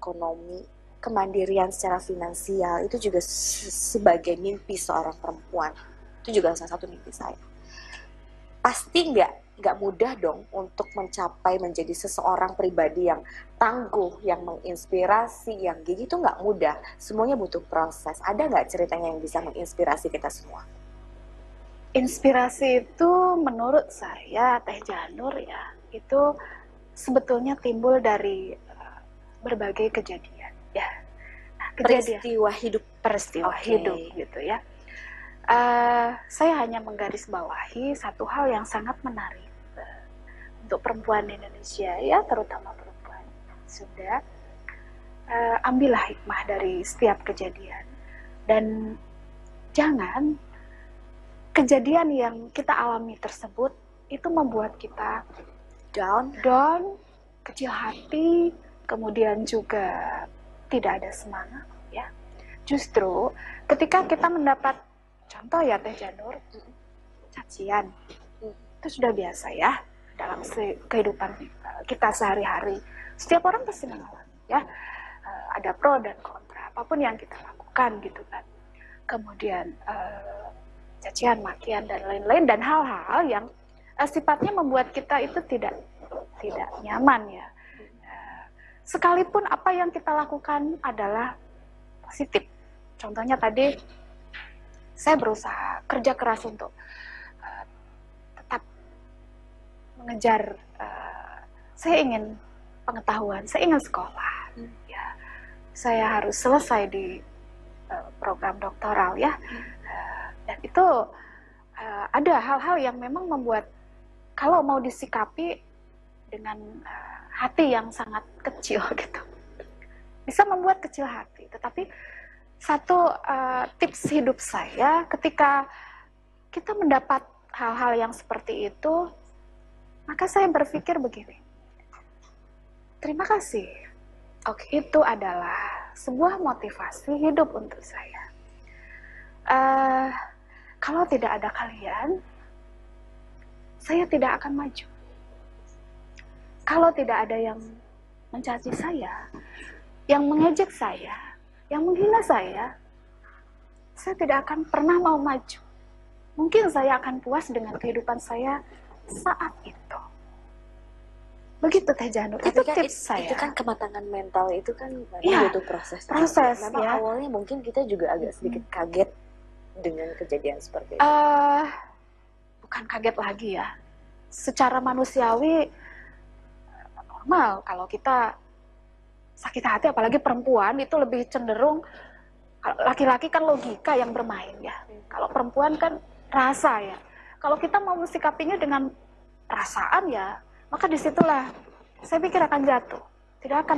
ekonomi, kemandirian secara finansial itu juga se- sebagai mimpi seorang perempuan. Itu juga salah satu mimpi saya. Pasti nggak nggak mudah dong untuk mencapai menjadi seseorang pribadi yang tangguh, yang menginspirasi, yang gigi itu nggak mudah. Semuanya butuh proses. Ada nggak ceritanya yang bisa menginspirasi kita semua? Inspirasi itu menurut saya Teh Janur ya itu sebetulnya timbul dari berbagai kejadian ya. Nah, kejadian Peristiwa hidup. peristiwa Oke. hidup gitu ya. Eh, saya hanya menggarisbawahi satu hal yang sangat menarik eh, untuk perempuan di Indonesia ya, terutama perempuan sudah eh, ambillah hikmah dari setiap kejadian dan jangan kejadian yang kita alami tersebut itu membuat kita Down. down, kecil hati, kemudian juga tidak ada semangat ya. Justru ketika kita mendapat contoh ya Teh Janur, cacian itu sudah biasa ya dalam kehidupan eh, kita sehari-hari. Setiap orang pasti mengalami ya. Eh, ada pro dan kontra apa pun yang kita lakukan gitu kan. Kemudian eh, cacian, makian dan lain-lain dan hal-hal yang eh, sifatnya membuat kita itu tidak tidak nyaman ya. Sekalipun apa yang kita lakukan adalah positif. Contohnya tadi saya berusaha kerja keras untuk eh, tetap mengejar. eh, saya ingin pengetahuan, saya ingin sekolah. Hmm. Ya, saya harus selesai di eh, program doktoral ya. Eh, dan itu eh, ada hal-hal yang memang membuat kalau mau disikapi dengan eh, hati yang sangat kecil [laughs] gitu bisa membuat kecil hati tetapi satu eh, tips hidup saya ketika kita mendapat hal-hal yang seperti itu maka saya berpikir begini terima kasih Oke. itu adalah sebuah motivasi hidup untuk saya. Eh, kalau tidak ada kalian, saya tidak akan maju. Kalau tidak ada yang mencaci saya, yang mengejek saya, yang menghina saya, saya tidak akan pernah mau maju. Mungkin saya akan puas dengan kehidupan saya saat itu. Begitu Teh Janur, itu Tapi kan tips it- saya. itu kan kematangan mental itu kan memang Iya, butuh proses. proses, Memang ya. awalnya mungkin kita juga agak sedikit kaget dengan kejadian seperti itu. eh bukan kaget lagi ya. Secara manusiawi normal kalau kita sakit hati apalagi perempuan itu lebih cenderung laki-laki kan logika yang bermain ya. Kalau perempuan kan rasa ya. Kalau kita mau mensikapinya dengan perasaan ya, maka di situlah saya pikir akan jatuh. Tidak akan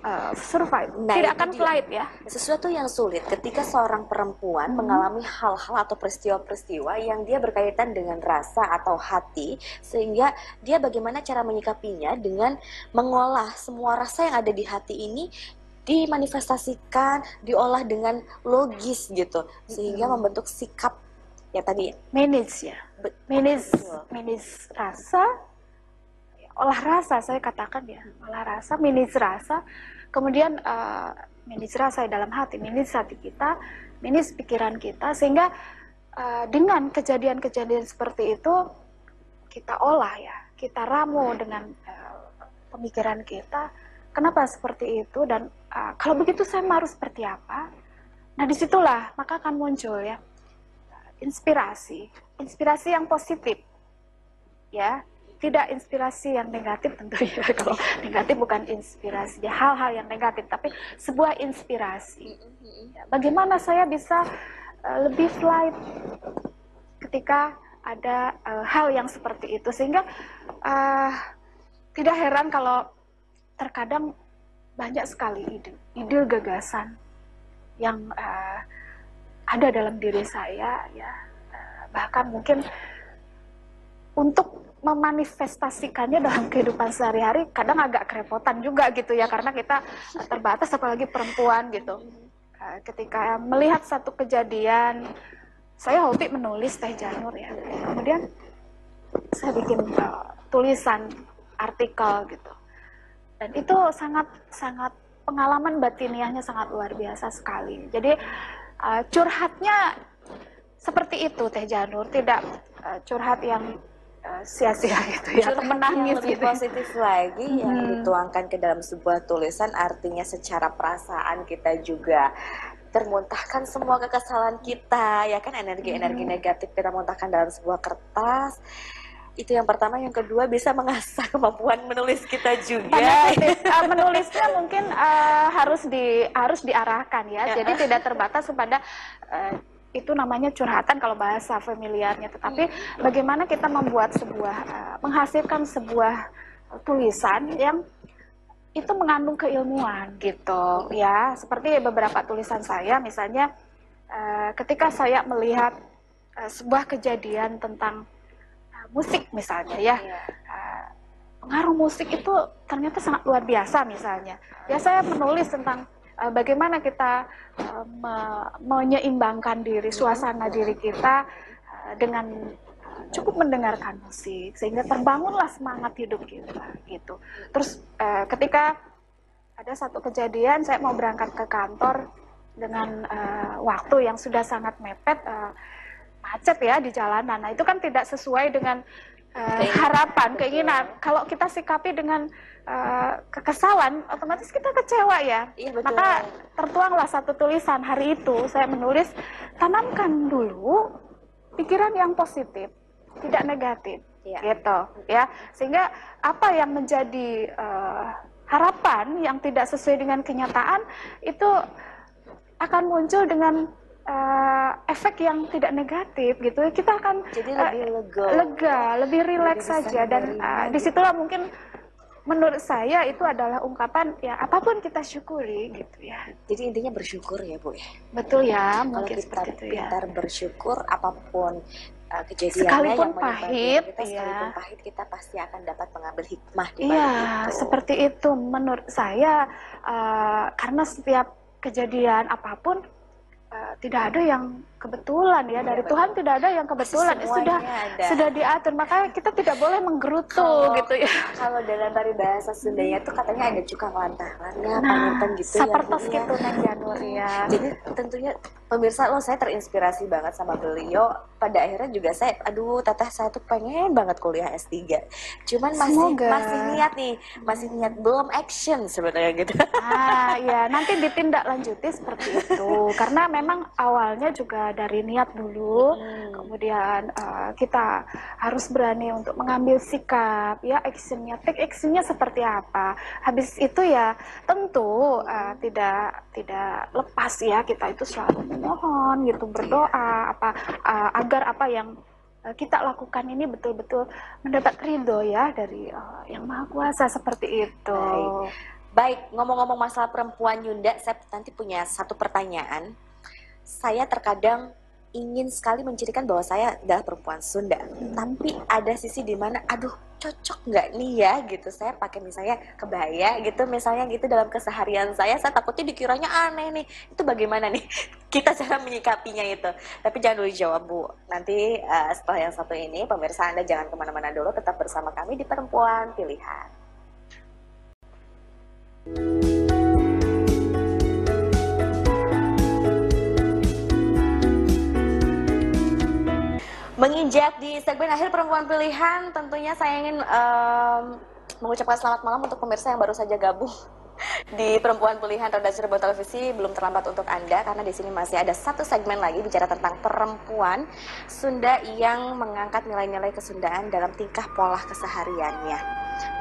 eh, survive, Nah, tidak akan flight ya. Sesuatu yang sulit ketika seorang perempuan Hmm. mengalami hal-hal atau peristiwa-peristiwa yang dia berkaitan dengan rasa atau hati, sehingga dia bagaimana cara menyikapinya dengan mengolah semua rasa yang ada di hati ini dimanifestasikan, diolah dengan logis gitu, sehingga Hmm. membentuk sikap ya tadi manage ya manage manage rasa olah rasa saya katakan ya olah rasa manage rasa kemudian eh, manage rasa dalam hati manage hati kita manage pikiran kita sehingga eh, dengan kejadian-kejadian seperti itu kita olah ya kita ramu dengan eh, pemikiran kita kenapa seperti itu dan uh, kalau begitu saya harus seperti apa? Nah di situlah maka akan muncul ya inspirasi, inspirasi yang positif, ya tidak inspirasi yang negatif tentunya [laughs] kalau negatif bukan inspirasi ya hal-hal yang negatif tapi sebuah inspirasi. Ya, bagaimana saya bisa uh, lebih flight ketika ada uh, hal yang seperti itu? Sehingga uh, tidak heran kalau terkadang banyak sekali ide, ide gagasan yang uh, ada dalam diri saya ya. Uh, bahkan mungkin untuk memanifestasikannya dalam kehidupan sehari-hari kadang agak kerepotan juga gitu ya karena kita terbatas apalagi perempuan gitu. Uh, ketika melihat satu kejadian saya hobi menulis teh janur ya. Kemudian saya bikin uh, tulisan artikel gitu. Dan itu sangat sangat pengalaman batiniahnya sangat luar biasa sekali. Jadi uh, curhatnya seperti itu teh Janur tidak curhat yang uh, sia-sia [laughs] gitu ya Curhat menangis yang lebih gitu positif lagi yang Hmm. dituangkan ke dalam sebuah tulisan artinya secara perasaan kita juga termuntahkan semua kekesalan kita ya kan energi-energi Hmm. negatif kita muntahkan dalam sebuah kertas itu yang pertama yang kedua bisa mengasah [laughs] kemampuan menulis kita juga uh, [laughs] menulisnya mungkin uh, harus di harus diarahkan ya. Ya. Jadi tidak terbatas kepada uh, itu namanya curhatan kalau bahasa familiarnya. Tetapi bagaimana kita membuat sebuah uh, menghasilkan sebuah tulisan yang itu mengandung keilmuan gitu ya. Seperti beberapa tulisan saya misalnya uh, ketika saya melihat uh, sebuah kejadian tentang uh, musik misalnya ya uh, pengaruh musik itu ternyata sangat luar biasa misalnya. Ya saya menulis tentang uh, bagaimana kita me- menyeimbangkan diri, suasana diri kita uh, dengan cukup mendengarkan musik sehingga terbangunlah semangat hidup kita gitu. Terus ketika ada satu kejadian saya mau berangkat ke kantor dengan waktu yang sudah sangat mepet macet ya di jalanan. Nah, itu kan tidak sesuai dengan uh, harapan, keinginan. Kalau kita sikapi dengan uh, kekesalan, otomatis kita kecewa ya. Iya, betul. Maka tertuanglah satu tulisan hari itu saya menulis tanamkan dulu pikiran yang positif, tidak negatif Iya. gitu ya sehingga apa yang menjadi eh, harapan yang tidak sesuai dengan kenyataan itu akan muncul dengan eh, efek yang tidak negatif gitu kita akan jadi eh, lebih lega. lega lebih rileks saja. Dan gitu. di situlah mungkin menurut saya itu adalah ungkapan ya apa pun kita syukuri gitu ya. Jadi intinya bersyukur ya bu ya. Betul ya kalau mungkin kita seperti itu ya. pintar bersyukur apa pun uh, kejadiannya Sekalipun yang pahit, kita iya. sekalipun pahit kita pasti akan dapat mengambil hikmah di Iya, balik itu. seperti itu. Menurut saya eh, karena setiap kejadian apa pun eh, tidak ada yang kebetulan ya dari betul. Tuhan tidak ada yang kebetulan sudah semuanya ada. sudah diatur makanya kita tidak boleh menggerutu Kalau- gitu ya. kalau dalam bahasa Sundanya tuh katanya ada cukang lantarannya Nah, panutan gitu ya sapertos ya. gitu Neng Janur ya. Jadi tentunya pemirsa lo saya terinspirasi banget sama beliau. Pada akhirnya juga saya, aduh teteh saya tuh pengen banget kuliah S3. Cuman masih Semoga. masih niat nih, masih niat belum action sebenarnya gitu. Ah, ya nanti ditindaklanjuti seperti itu karena memang awalnya juga dari niat dulu. Hmm. kemudian eh, kita harus berani untuk mengambil sikap ya actionnya take actionnya seperti apa habis itu ya tentu eh, tidak tidak lepas ya kita itu selalu memohon gitu berdoa apa eh, agar apa yang kita lakukan ini betul-betul mendapat ridho ya dari eh, yang maha kuasa seperti itu Baik. Baik, ngomong-ngomong masalah perempuan Yunda, saya nanti punya satu pertanyaan. Saya terkadang ingin sekali mencirikan bahwa saya adalah perempuan Sunda, tapi ada sisi di mana, aduh, cocok nggak nih ya gitu. Saya pakai misalnya kebaya gitu, misalnya gitu dalam keseharian saya, saya takutnya dikiranya aneh nih. Itu bagaimana nih [laughs] kita cara menyikapinya itu? Tapi jangan dulu jawab bu. Nanti eh, setelah yang satu ini, pemirsa anda jangan ke mana-mana dulu, tetap bersama kami di Perempuan Pilihan. Menginjak di segmen akhir perempuan pilihan, tentunya saya ingin em, mengucapkan selamat malam untuk pemirsa yang baru saja gabung [laughs] di Perempuan Pilihan Roda Cirebon Televisi belum terlambat untuk Anda karena di sini masih ada satu segmen lagi bicara tentang perempuan Sunda yang mengangkat nilai-nilai kesundaan dalam tingkah pola kesehariannya.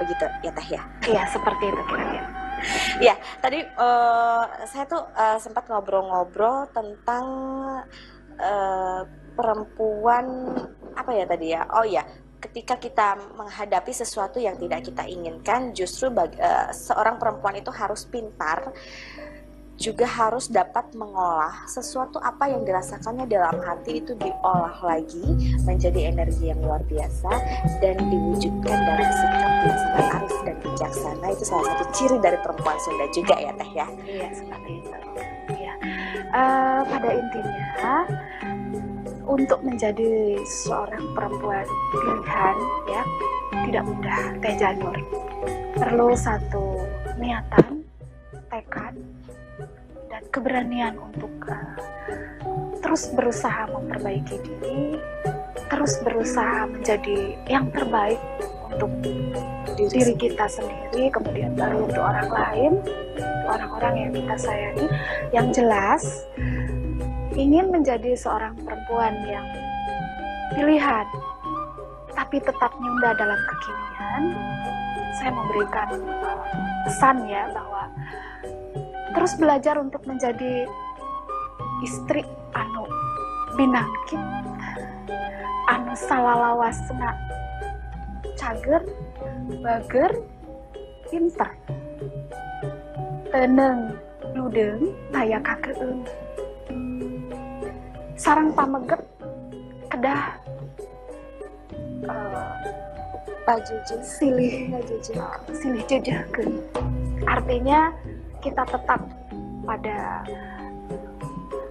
Begitu ya Teh ya? Iya, seperti itu kira-kira. [laughs] Ya, tadi uh, saya tuh uh, sempat ngobrol-ngobrol tentang uh, perempuan apa ya tadi ya? Oh ya, ketika kita menghadapi sesuatu yang tidak kita inginkan, justru bagi, uh, seorang perempuan itu harus pintar, juga harus dapat mengolah sesuatu apa yang dirasakannya dalam hati itu diolah lagi menjadi energi yang luar biasa dan diwujudkan dalam sikap yang sangat arif dan bijaksana itu salah satu ciri dari perempuan Sunda juga ya teh ya. Iya seperti itu. Ya. Uh, pada intinya untuk menjadi seorang perempuan pilihan ya. Tidak mudah Teh Janur. Perlu satu niatan tekad dan keberanian untuk uh, terus berusaha memperbaiki diri terus berusaha menjadi yang terbaik untuk diri kita sendiri kemudian baru untuk orang lain orang-orang yang kita sayangi. Yang jelas ingin menjadi seorang perempuan yang pilihan, tapi tetap nyunda dalam kekinian, saya memberikan uh, pesan ya bahwa terus belajar untuk menjadi istri anu binangkit, anu salalawasna cager, bager, pinter, teneng, ludeng, taya kakeung sarang pameget kedah uh, pajujun silih. Silih jejakeun artinya kita tetap pada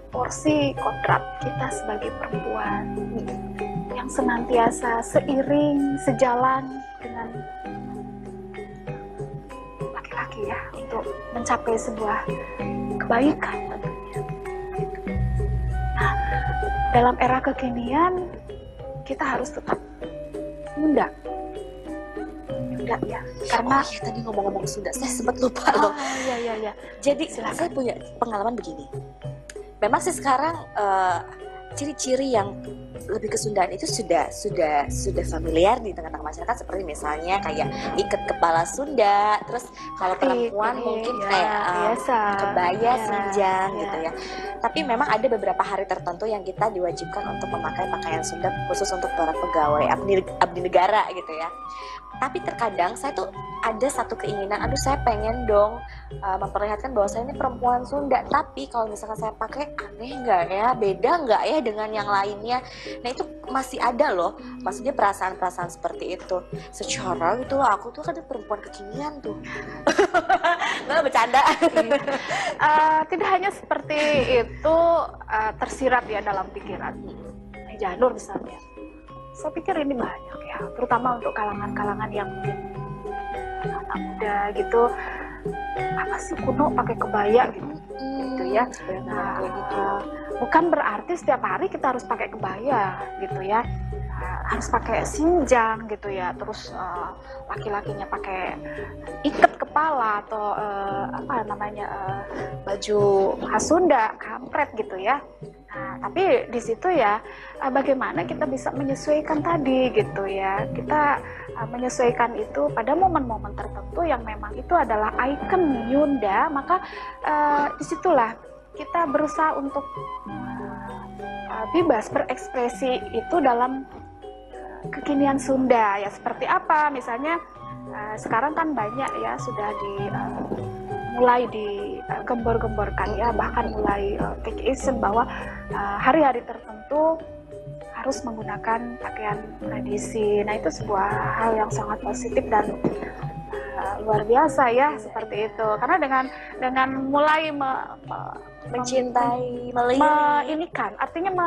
porsi kodrat kita sebagai perempuan yang senantiasa seiring sejalan dengan laki-laki ya untuk mencapai sebuah kebaikan dalam era kekinian kita harus tetap muda muda ya. Karena oh, ya, tadi ngomong-ngomong sudah saya sempat lupa oh, loh. iya iya iya. Jadi Silakan. saya punya pengalaman begini. Memang sih sekarang uh, ciri-ciri yang lebih kesundaan itu sudah sudah sudah familiar di tengah-tengah masyarakat seperti misalnya kayak ikat kepala Sunda, terus kalau perempuan Ike, mungkin ya, kayak um, biasa. kebaya ya, sinjang ya. gitu ya. Tapi memang ada beberapa hari tertentu yang kita diwajibkan untuk memakai pakaian Sunda khusus untuk para pegawai abdi, abdi negara gitu ya tapi terkadang saya tuh ada satu keinginan aduh saya pengen dong uh, memperlihatkan bahwa saya ini perempuan Sunda. Tapi kalau misalkan saya pakai aneh nggak ya? Beda nggak ya dengan yang lainnya? Nah itu masih ada loh. Maksudnya perasaan-perasaan seperti itu. Secara gitu aku tuh kan perempuan kekinian tuh. [laughs] Nggak bercanda. Uh, tidak hanya seperti itu uh, tersirat ya dalam pikiran. Janur misalnya saya pikir ini banyak ya terutama untuk kalangan-kalangan yang mungkin anak muda gitu. Apa sih kuno pakai kebaya gitu gitu ya. Nah, gitu. bukan berarti setiap hari kita harus pakai kebaya gitu ya. Nah, harus pakai sinjang gitu ya. Terus uh, laki-lakinya pakai ikat kepala atau uh, apa namanya uh, baju khas Sunda kampret gitu ya. Nah, tapi di situ ya eh, bagaimana kita bisa menyesuaikan tadi gitu ya. Kita menyesuaikan itu pada momen-momen tertentu yang memang itu adalah ikon Yunda, maka uh, di situlah kita berusaha untuk uh, bebas berekspresi itu dalam kekinian Sunda. Ya seperti apa? Misalnya uh, sekarang kan banyak ya sudah di uh, mulai digembor-gemborkan ya bahkan mulai uh, take action bahwa uh, hari-hari tertentu harus menggunakan pakaian tradisi. Nah itu sebuah hal yang sangat positif dan uh, luar biasa ya seperti itu. Karena dengan dengan mulai me, me, mencintai, me, me, kan artinya me,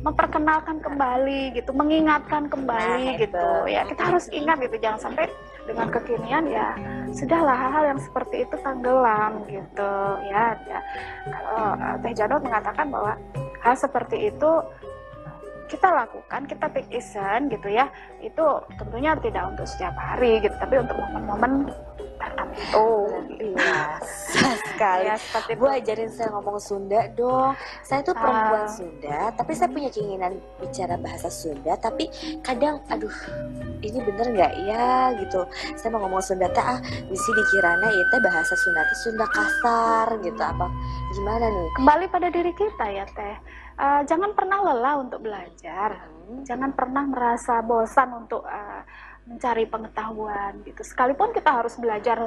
memperkenalkan kembali gitu, mengingatkan kembali nah, gitu. Ya kita harus ingat gitu, jangan sampai dengan kekinian ya sudahlah hal-hal yang seperti itu tenggelam gitu ya, ya. kalau uh, Teh Janot mengatakan bahwa hal seperti itu kita lakukan, kita take action gitu ya, itu tentunya tidak untuk setiap hari gitu, tapi untuk momen-momen tertentu. Biasa sekali. Ya, seperti Bu itu. ajarin saya ngomong Sunda dong. Saya tuh perempuan Ah. Sunda, tapi saya punya keinginan bicara bahasa Sunda. Tapi kadang, aduh, ini bener nggak ya gitu. Saya mau ngomong Sunda teh ah, misi dikirana itu bahasa Sunda teh Sunda kasar gitu apa gimana nih? Kembali pada diri kita ya teh. Eh, jangan pernah lelah untuk belajar. Hmm, Jangan pernah merasa bosan untuk eh, mencari pengetahuan gitu. Sekalipun kita harus belajar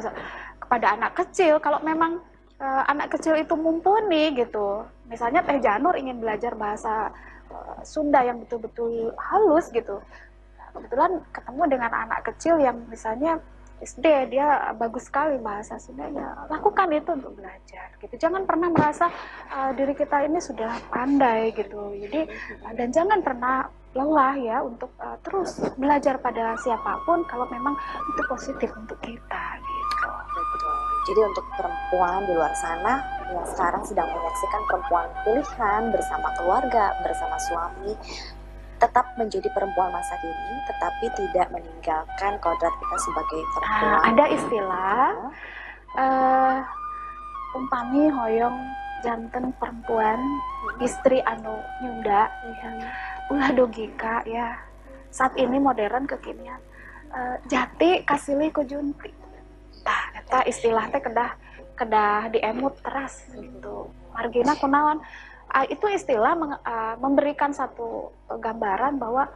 kepada anak kecil, kalau memang eh, anak kecil itu mumpuni gitu. Misalnya Teh Janur ingin belajar bahasa eh, Sunda yang betul-betul halus gitu. Kebetulan ketemu dengan anak kecil yang misalnya SD dia bagus sekali bahasa Sundanya. Lakukan itu untuk belajar gitu. Jangan pernah merasa eh, diri kita ini sudah pandai gitu. Jadi eh, dan jangan pernah lelah ya untuk eh, terus belajar pada siapa pun kalau memang itu positif untuk kita gitu. Jadi untuk perempuan di luar sana yang sekarang sedang menyaksikan perempuan pilihan bersama keluarga, bersama suami, tetap menjadi perempuan masa kini, tetapi tidak meninggalkan kodrat kita sebagai perempuan. Nah, ada istilah eh umpami hoyong janten perempuan istri anu nyunda. Ya. ulah dogika ya. Saat ini modern kekinian. Eh, jati kasilih ku junti eta istilah teh kedah kedah diemut teras gitu. Margina kunaon. Ah, itu istilah meng- ah, memberikan satu gambaran bahwa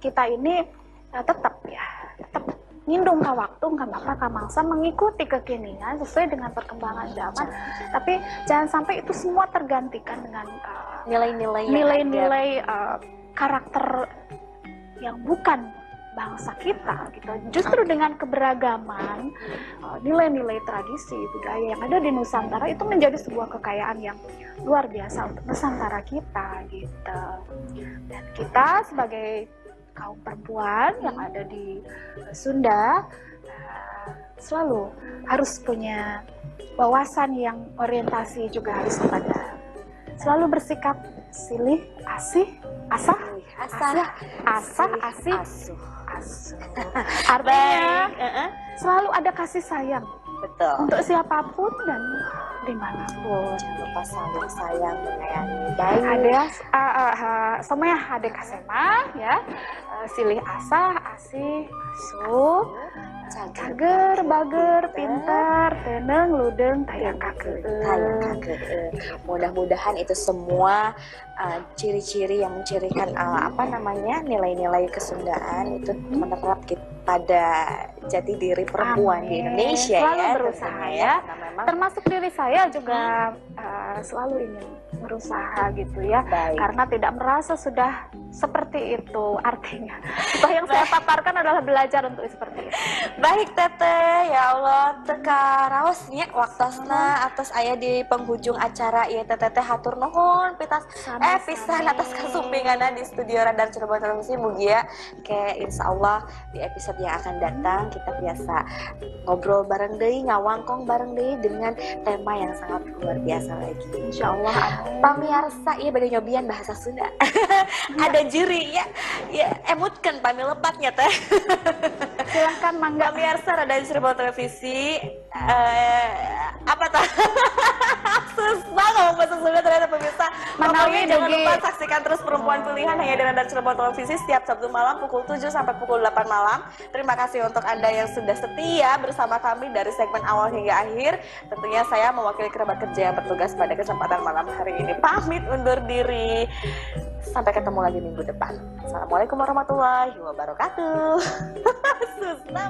kita ini eh, tetap ya tetap ngindung ke waktu nggak apa ka mangsa mengikuti kekinian sesuai dengan perkembangan zaman. Tapi jangan sampai itu semua tergantikan dengan uh, Nilai-nilai ada. nilai-nilai uh, karakter yang bukan bangsa kita gitu. Justru dengan keberagaman uh, nilai-nilai tradisi budaya yang ada di Nusantara itu menjadi sebuah kekayaan yang luar biasa untuk Nusantara kita gitu. Dan kita sebagai kaum perempuan yang ada di uh, Sunda uh, selalu harus punya wawasan yang orientasi juga harus kepada selalu bersikap silih asih asah Asah, asah asih. asuh. [laughs] artinya eh-eh. selalu ada kasih sayang. Betul. untuk siapa pun dan di mana pun. Jangan lupa saling sayang, menyayangi baik. ada uh, uh, uh, semuanya ada kasema ya. Uh, silih asah asih asuh cager bager pinter teneng ludeng tayang kakek. Mudah-mudahan itu semua uh, ciri-ciri yang mencirikan uh, apa namanya nilai-nilai kesundaan itu menerap kita pada jati diri perempuan di Amin. Indonesia Selalu ya. berusaha ya. Memang termasuk diri saya juga uh, selalu ingin berusaha gitu ya baik. karena tidak merasa sudah seperti itu artinya. Apa yang saya paparkan adalah belajar untuk seperti itu. Baik Teteh, ya Allah teka raosnya waktosna atas ayah di penghujung acara. Ya Teteh teh hatur nuhun pitas. Eh pisan atas kasumpinganna di studio Radar Cirebon Televisi Mugia. Kayak insya Allah di episode yang akan datang kita biasa ngobrol bareng deui ngawangkong bareng deui dengan tema yang sangat luar biasa lagi. Insya Allah. Pamirsa, iya pada nyobian bahasa Sunda. [laughs] Ada juri ya, ya emutkan pamilepatnya teh. silahkan mangga Pemirsa Radar Cirebon Televisi eh, apa tuh? Susah ngomong bahasa Sunda ternyata pemirsa. Pokoknya jangan lupa saksikan terus perempuan pilihan hanya di Radar Cirebon Televisi setiap Sabtu malam pukul 7 sampai pukul 8 malam. Terima kasih untuk Anda yang sudah setia bersama kami dari segmen awal hingga akhir. Tentunya saya mewakili kerabat kerja yang bertugas pada kesempatan malam hari ini. Pamit undur diri. Sampai ketemu lagi minggu depan. Assalamualaikum warahmatullahi wabarakatuh. [laughs] Susah.